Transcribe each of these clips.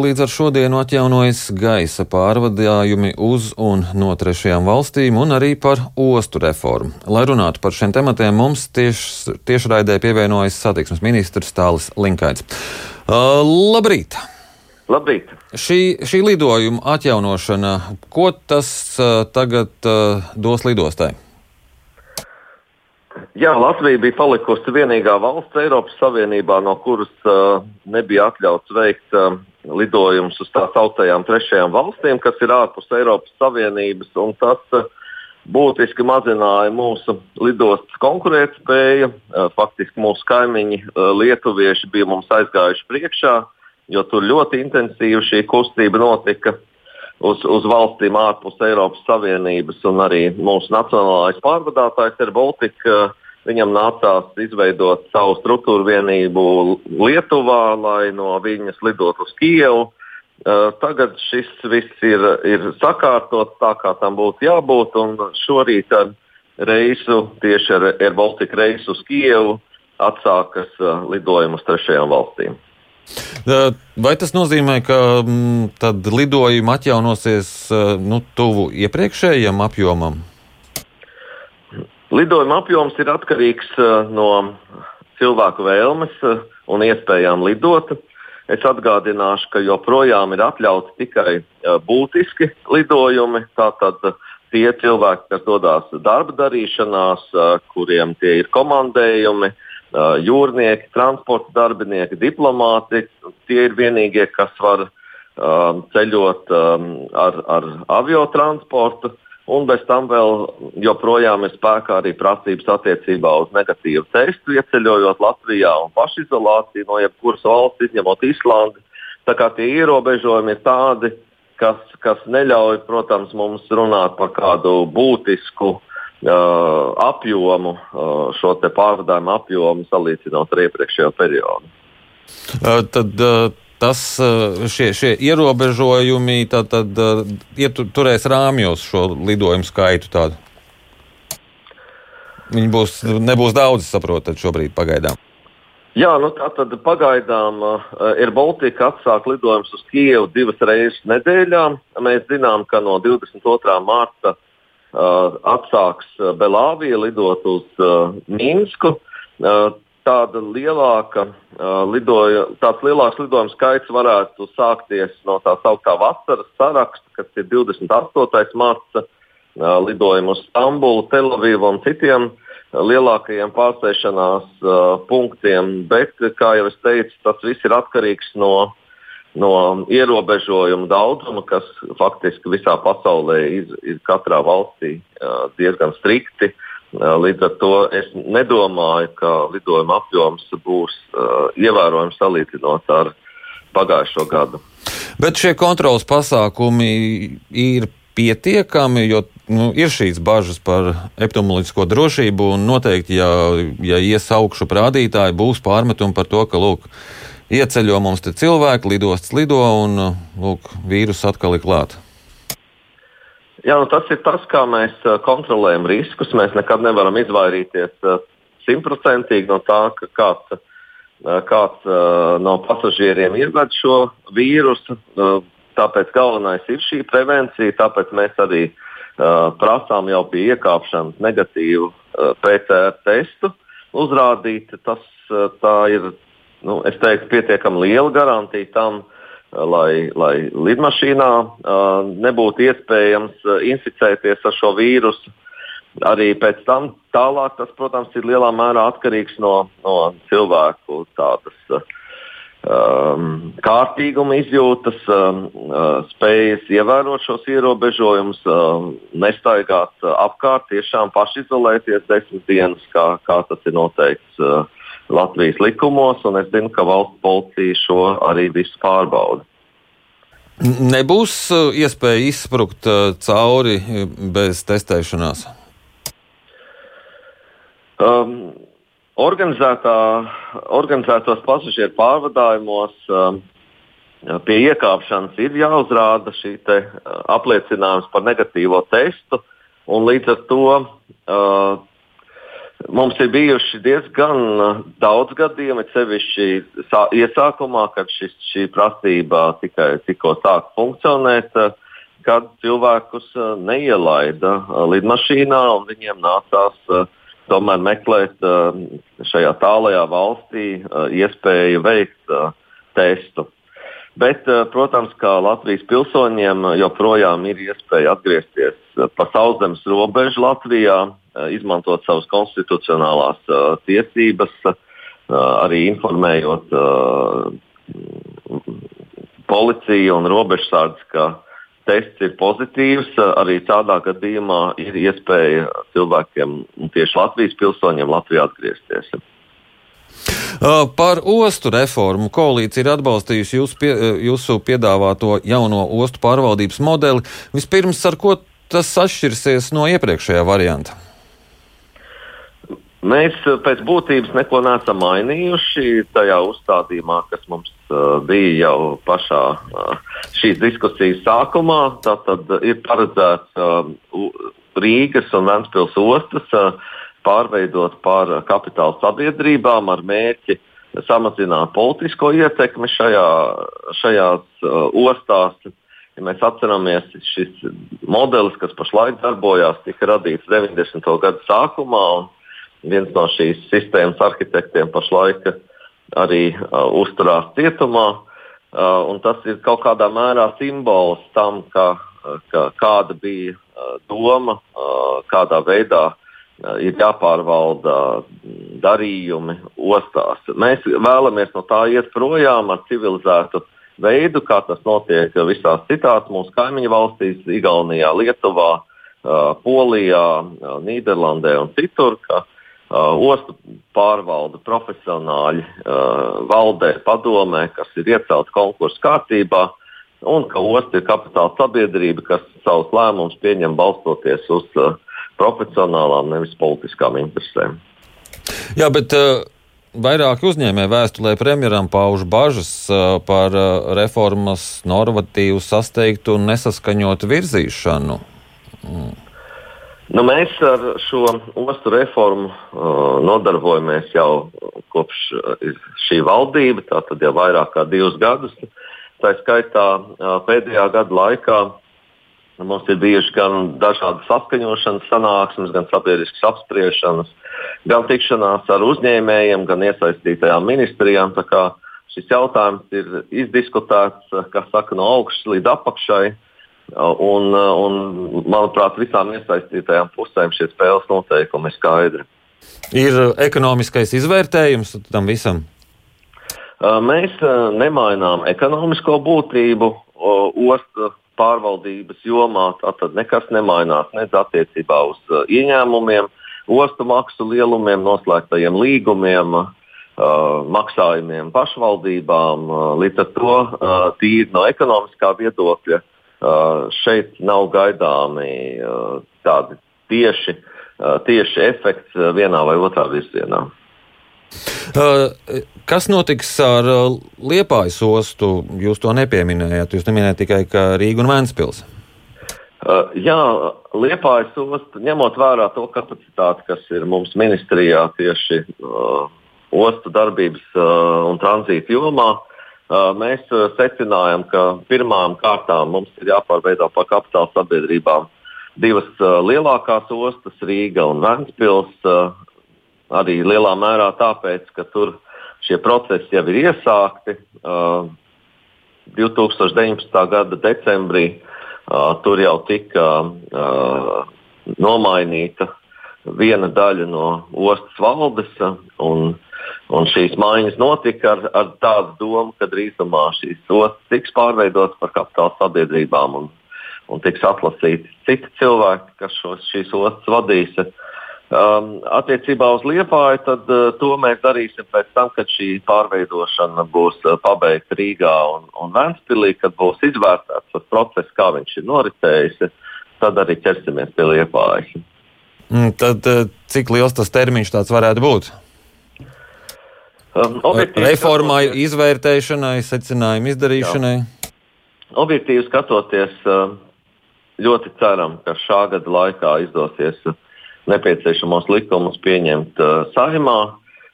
Līdz ar šodienu atjaunojas gaisa pārvadājumi uz un no trešajām valstīm un arī par ostu reformu. Lai runātu par šiem tematiem, mums tieši, tiešraidē pievienojas satiksmes ministrs Tālis Linkaits. Uh, labrīt! Labrīt! Šī, šī lidojuma atjaunošana, ko tas uh, tagad uh, dos lidostai? Jā, Latvija bija palikusi vienīgā valsts Eiropas Savienībā, no kuras uh, nebija atļauts veikt uh, lidojumus uz tā saucamajām trešajām valstīm, kas ir ārpus Eiropas Savienības. Tas uh, būtiski mazināja mūsu lidostas konkurētspēju. Uh, faktiski mūsu kaimiņi uh, lietuvieši bija mums aizgājuši priekšā, jo tur ļoti intensīvi šī kustība notika uz, uz valstīm ārpus Eiropas Savienības, un arī mūsu nacionālais pārvadātājs ir Baltika. Viņam nācās izveidot savu struktūru vienību Lietuvā, lai no viņas lidotu uz Kijevu. Tagad šis viss ir, ir sakārtots tā, kā tam būtu jābūt. Šorīt ar reisu, tieši ar Air Baltica reisu uz Kijevu, atsākas lidojumu uz trešajām valstīm. Vai tas nozīmē, ka mm, lidojumi atjaunosies nu, tuvu iepriekšējam apjomam? Lidojuma apjoms ir atkarīgs no cilvēku vēlmes un iespējām lidot. Es atgādināšu, ka joprojām ir atļauts tikai būtiski lidojumi. Tātad tie cilvēki, kas dodas darba darīšanās, kuriem tie ir komandējumi, uh, jūrnieki, transporta darbinieki, diplomāti. Tie ir vienīgie, kas var ceļot ar, ar aviotransportu. Un bez tam vēl joprojām ir spēkā arī prasības attiecībā uz negatīvu testu, ieceļojot Latvijā un pašizolāciju no jebkuras valsts, izņemot Islandi. Tā kā tie ierobežojumi ir tādi, kas, kas neļauj, protams, mums runāt par kādu būtisku uh, apjomu, uh, šo pārvadājumu apjomu salīdzinot ar iepriekšējo periodu. Uh, tad, uh... Tas, šie, šie ierobežojumi tad, tad, turēs rāmjos šo lidojumu skaitu. Tādu. Viņi būs, nebūs daudz, saprotat, šobrīd pagaidām. Jā, nu tā tad pagaidām uh, ir Baltika atsāk lidojumus uz Kijevu divas reizes nedēļā. Mēs zinām, ka no 22. mārta uh, Uh, atsāks uh, Belāvija lidot uz uh, Minsku. Tāda lielāka, lidoja, tāds lielāks lidojuma skaits varētu sākties no tā sauktā vasaras saraksta, kas ir 28. marta lidojumu uz Stambulu, Telavivu un citiem lielākajiem pārsēšanās punktiem. Bet, kā jau es teicu, tas viss ir atkarīgs no no ierobežojumu daudzuma, kas faktiski visā pasaulē ir, ir katrā valstī diezgan strikti. Līdz ar to es nedomāju, ka lidojuma apjoms būs ievērojams salīdzinot ar pagājušo gadu. Bet šie kontrols pasākumi ir pietiekami, jo nu, ir šīs bažas par epidemioloģisko drošību. Noteikti, ja, ja ies augšu rādītāji, būs pārmetumi par to, ka lūk, Ieceļo mums te cilvēki, lidostas lido un lūk, vīrus atkal ir klāts. Jā, nu tas ir tas, kā mēs uh, kontrolējam riskus. Mēs nekad nevaram izvairīties uh, simtprocentīgi no tā, ka kāds, uh, kāds no pasažieriem ieved šo vīrusu. Tāpēc galvenais ir šī prevencija. Tāpēc mēs arī prasām jau pie iekāpšanas negatīvu PCR testu uzrādīt. Tas ir nu, es teiktu, pietiekami liela garantija tam, eh, lai, lai lidmašīnā uh, nebūtu iespējams uh, inficēties ar šo vīrusu. Arī pēc tam tālāk tas, protams, ir lielā mērā atkarīgs no, no cilvēku tādas uh, um, kārtīguma izjūtas, um, uh, spējas ievērot šos ierobežojumus, um, nestaigāt apkārt, tiešām pašizolēties desmit dienas, kā, kā tas ir noteikts. Uh, Latvijas likumos, un es zinu, ka valsts policija šo arī visu pārbauda. Nebūs uh, iespēja izsprukt uh, cauri uh, bez testēšanās. Um, organizētos pasažieru pārvadājumos um, pie iekāpšanas ir jāuzrāda šī apliecinājums par negatīvo testu, un līdz ar to uh, Mums ir bijuši diezgan daudz gadījumu, sevišķi iesākumā, kad šis, šī prasība tikai tikko sāk funkcionēt, kad cilvēkus neielaida lidmašīnā un viņiem nācās tomēr meklēt šajā tālajā valstī iespēju veikt testu. Bet, protams, kā Latvijas pilsoņiem joprojām ir iespēja atgriezties pa sauszemes robežu Latvijā, izmantot savas konstitucionālās tiesības, arī informējot policiju un robežsardzi, ka tests ir pozitīvs. Arī tādā gadījumā ir iespēja cilvēkiem, tieši Latvijas pilsoņiem, Latvijā atgriezties. Par ostu reformu koalīcija ir atbalstījusi jūsu, pie, jūsu piedāvāto jauno ostu pārvaldības modeli. Vispirms, ar ko tas atšķirsies no iepriekšējā varianta? Mēs pēc būtības neko neesam mainījuši tajā uzstādījumā, kas mums uh, bija jau pašā uh, šīs diskusijas sākumā. Tātad ir paredzēts Rīgas un Ventspils ostas pārveidot par kapitāla sabiedrībām ar mērķi samazināt politisko ietekmi šajā, šajās ostās. Ja mēs atceramies, šis modelis, kas pašlaik darbojās, tika radīts 90. gada sākumā. Viens no šīs sistēmas arhitektiem pašlaik arī uh, uzturās cietumā. Uh, tas ir kaut kādā mērā simbols tam, ka, ka kāda bija uh, doma, uh, kādā veidā Eh, ir jāpārvalda darījumi ostās. Mēs vēlamies no tā iet projām ar civilizētu veidu, kā tas notiek visās citās mūsu kaimiņu valstīs, Igaunijā, Lietuvā, eh, Polijā, eh, Nīderlandē un citur. Ka, Ostu pārvalda profesionāļi valdē, padomē, kas ir iecelti konkursu kārtībā, un ka osta ir kapitāla sabiedrība, kas savus lēmumus pieņem balstoties uz uh, profesionālām, nevis politiskām interesēm. Jā, bet uh, vairāk uzņēmēju vēstulē premjeram pauž bažas uh, par uh, reformas normatīvu sasteigtu un nesaskaņotu virzīšanu. Nu, mēs ar šo ostu reformu uh, nodarbojamies jau kopš uh, šī valdība, tātad jau vairāk kā divus gadus. Tā skaitā uh, pēdējā gada laikā Mums ir bijušas gan dažādas saskaņošanas sanāksmes, gan sabiedriskas apspriešanas, gan tikšanās ar uzņēmējiem, gan iesaistītajām ministrijām. Šis jautājums ir izdiskutēts saka, no augšas līdz apakšai. Un, un, manuprāt, visām iesaistītajām pusēm šie spēles noteikumi ir skaidri. Ir ekonomiskais izvērtējums tam visam? Mēs nemainām ekonomisko būtību ostu pārvaldības jomā tad nekas nemainās nec attiecībā uz uh, ieņēmumiem, ostu maksu lielumiem, noslēgtajiem līgumiem, uh, maksājumiem pašvaldībām. Uh, līdz ar to uh, tīri no ekonomiskā viedokļa uh, šeit nav gaidāmi uh, tādi tieši, uh, tieši efekts uh, vienā vai otrā virzienā. Uh, kas notiks ar uh, Liepājas ostu? Jūs to nepieminējāt. Jūs neminējāt tikai Rīgu un Vēnspils. Uh, jā, Liepājas ostu, ņemot vērā to kapacitāti, kas ir mums ministrijā tieši uh, ostu darbības uh, un tranzīta jomā, uh, mēs uh, secinājām, ka pirmām kārtām mums ir jāpārveido par kapitāla sabiedrībām divas uh, lielākās ostas, Rīga un Vēnspils. Uh, arī lielā mērā tāpēc, ka tur šie procesi jau ir iesākti. Uh, 2019. gada decembrī uh, tur jau tika uh, nomainīta viena daļa no ostas valdes. Un, šīs maiņas notika ar, ar tādu domu, ka drīzumā šīs ostas tiks pārveidotas par kapitāla sabiedrībām un, un tiks atlasīti citi cilvēki, kas šos, šīs ostas vadīs. Um, attiecībā uz Liepāju, tad uh, to mēs darīsim pēc tam, kad šī pārveidošana būs uh, pabeigta Rīgā un, un Vēnspilī, kad būs izvērtēts tas process, kā viņš ir noritējis. Tad arī ķersimies pie Liepājas. Mm, tad uh, cik liels tas termiņš tāds varētu būt? Um, Reformai, skatoties, izvērtēšanai, secinājumu izdarīšanai? Jā. Objektīvi skatoties, uh, ļoti ceram, ka šā gada laikā izdosies uh, nepieciešamos likumus pieņemt uh, saimā.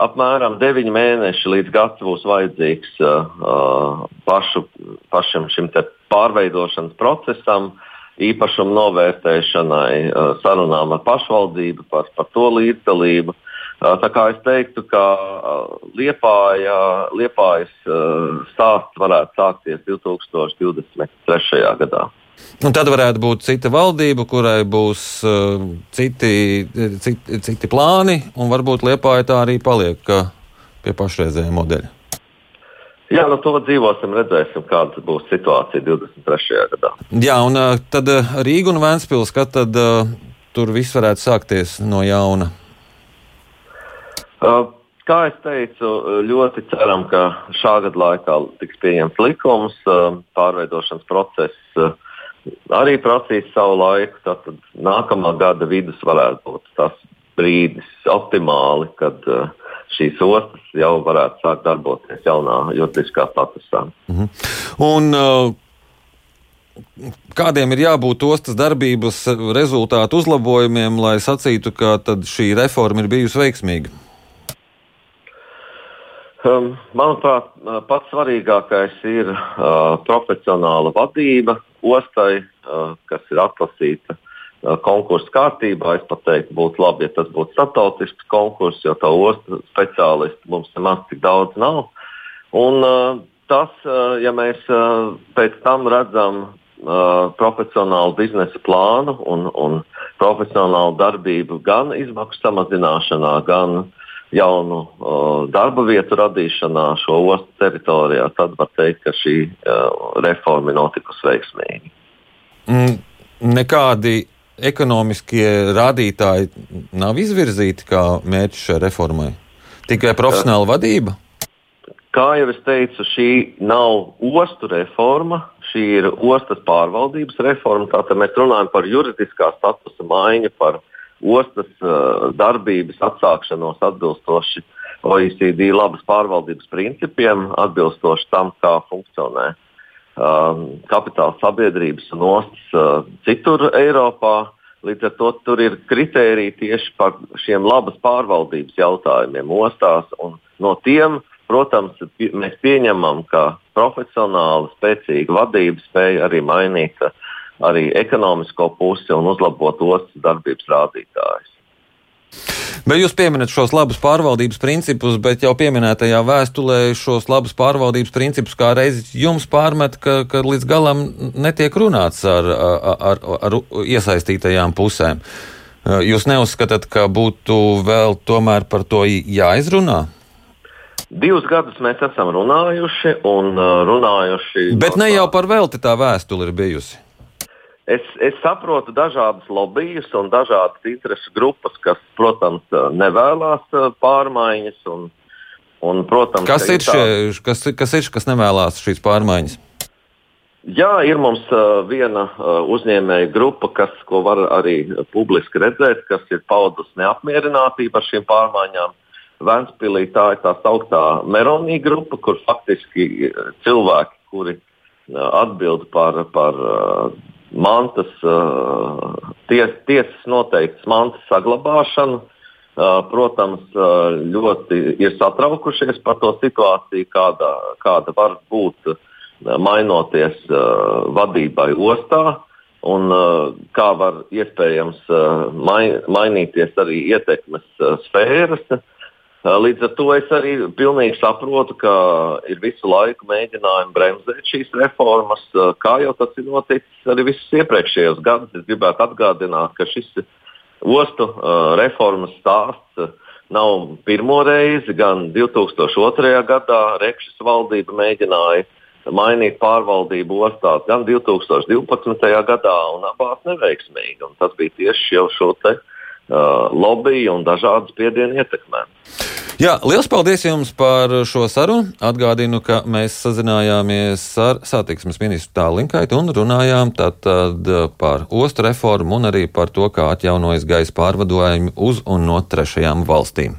Apmēram 9 mēneši līdz gads būs vajadzīgs uh, pašu, pašam šim pārveidošanas procesam, īpašumu novērtēšanai, sarunām ar pašvaldību par, par to līdzdalību. Tā kā es teiktu, ka Liepāja, Liepājas stāsts varētu sākties 2023. gadā. Un tad varētu būt cita valdība, kurai būs uh, citi, citi, citi plāni, un varbūt Liepāja tā arī paliek pie pašreizējā modeļa. Jā, nu, to dzīvosim, redzēsim, kāda būs situācija 23. gadā. Jā, un uh, tad Rīga un Vēnspils, kad tad uh, tur viss varētu sākties no jauna? Kā jau teicu, ļoti ceram, ka šā gada laikā tiks pieņemts likums, pārveidošanas process. Arī prasīs savu laiku. Tad nākamā gada vidus varētu būt tas brīdis optimāli, kad šīs ostas jau varētu sākt darboties jaunā juridiskā statusā. -hmm. Un, uh... Kādiem ir jābūt ostas darbības rezultātu uzlabojumiem, lai sacītu, ka šī reforma ir bijusi veiksmīga? Um, manuprāt, uh, pats svarīgākais ir uh, profesionāla vadība ostai, uh, kas ir atlasīta uh, konkursu kārtībā. Es pat teiktu, būtu labi, ja tas būtu starptautisks konkurss, jo tā ostas speciālistu mums nemaz tik daudz nav. Un, uh, tas, uh, ja mēs pēc tam redzam profesionālu biznesa plānu un, un profesionālu darbību gan izmaksu samazināšanā, gan uh, jaunu uh, darba vietu radīšanā šo ostu teritorijā, tad var teikt, ka šī uh, reforma ir notikusi veiksmīgi. Mm, nekādi ekonomiskie rādītāji nav izvirzīti kā mērķis šai reformai. Tikai profesionāla vadība. Kā jau es teicu, šī nav ostu reforma, šī ir ostas pārvaldības reforma. Tātad mēs runājam par juridiskā statusa maiņu, par ostas uh, darbības atsākšanos atbilstoši OECD labas pārvaldības principiem, atbilstoši tam, kā funkcionē um, kapitāla sabiedrības un ostas uh, citur Eiropā. Līdz ar to tur ir kritēriji tieši par šiem labas pārvaldības jautājumiem ostās. No tiem, protams, mēs pieņemam, ka profesionāla, spēcīga vadība spēja arī mainīt uh, arī ekonomisko pusi un uzlabot ostas darbības rādītājus. Bet jūs pieminat šos labus pārvaldības principus, bet jau pieminētajā vēstulē šos labus pārvaldības principus kā reiz jums pārmet, ka, ka līdz galam netiek runāts ar, ar, ar, ar iesaistītajām pusēm. Jūs neuzskatāt, ka būtu vēl tomēr par to jāizrunā? Divus gadus mēs esam runājuši un runājuši. Bet ne jau par velti tā vēstule ir bijusi. Es, es saprotu dažādas lobbyus un dažādas interesu grupas, kas, protams, nevēlas uh, pārmaiņas. Un, un, protams, kas, ir šie, kas, kas ir kas nevēlas šīs pārmaiņas? Jā, ir mums uh, viena uh, uzņēmēja grupa, kas, ko var arī publiski redzēt, kas ir paudusi neapmierinātību ar šīm pārmaiņām. Vēnspīlī tā ir tā sauktā Meronija grupa, kur faktiski cilvēki, kuri atbild par, par mantas, ties, tiesas noteiktas mantas saglabāšanu. Protams, ļoti ir satraukušies par to situāciju, kāda, kāda var būt mainoties vadībai ostā, un kā var iespējams mainīties arī ietekmes sfēras. Līdz ar to es arī pilnīgi saprotu, ka ir visu laiku mēģinājumi bremzēt šīs reformas, kā jau tas ir noticis arī visus iepriekšējos gadus. Es gribētu atgādināt, ka šis ostu reformas stāsts nav pirmo reizi. Gan 2002. gadā Rekšas valdība mēģināja mainīt pārvaldību ostās, gan 2012. gadā, un abās neveiksmīgi. Un tas bija tieši jau šo te, uh, lobby un dažādu spiedienu ietekmē. Jā, liels paldies jums par šo sarunu. Atgādinu, ka mēs sazinājāmies ar satiksmes ministru Tālinkaitu un runājām tātad par ostu reformu un arī par to, kā atjaunojas gaisa pārvadojumi uz un no trešajām valstīm.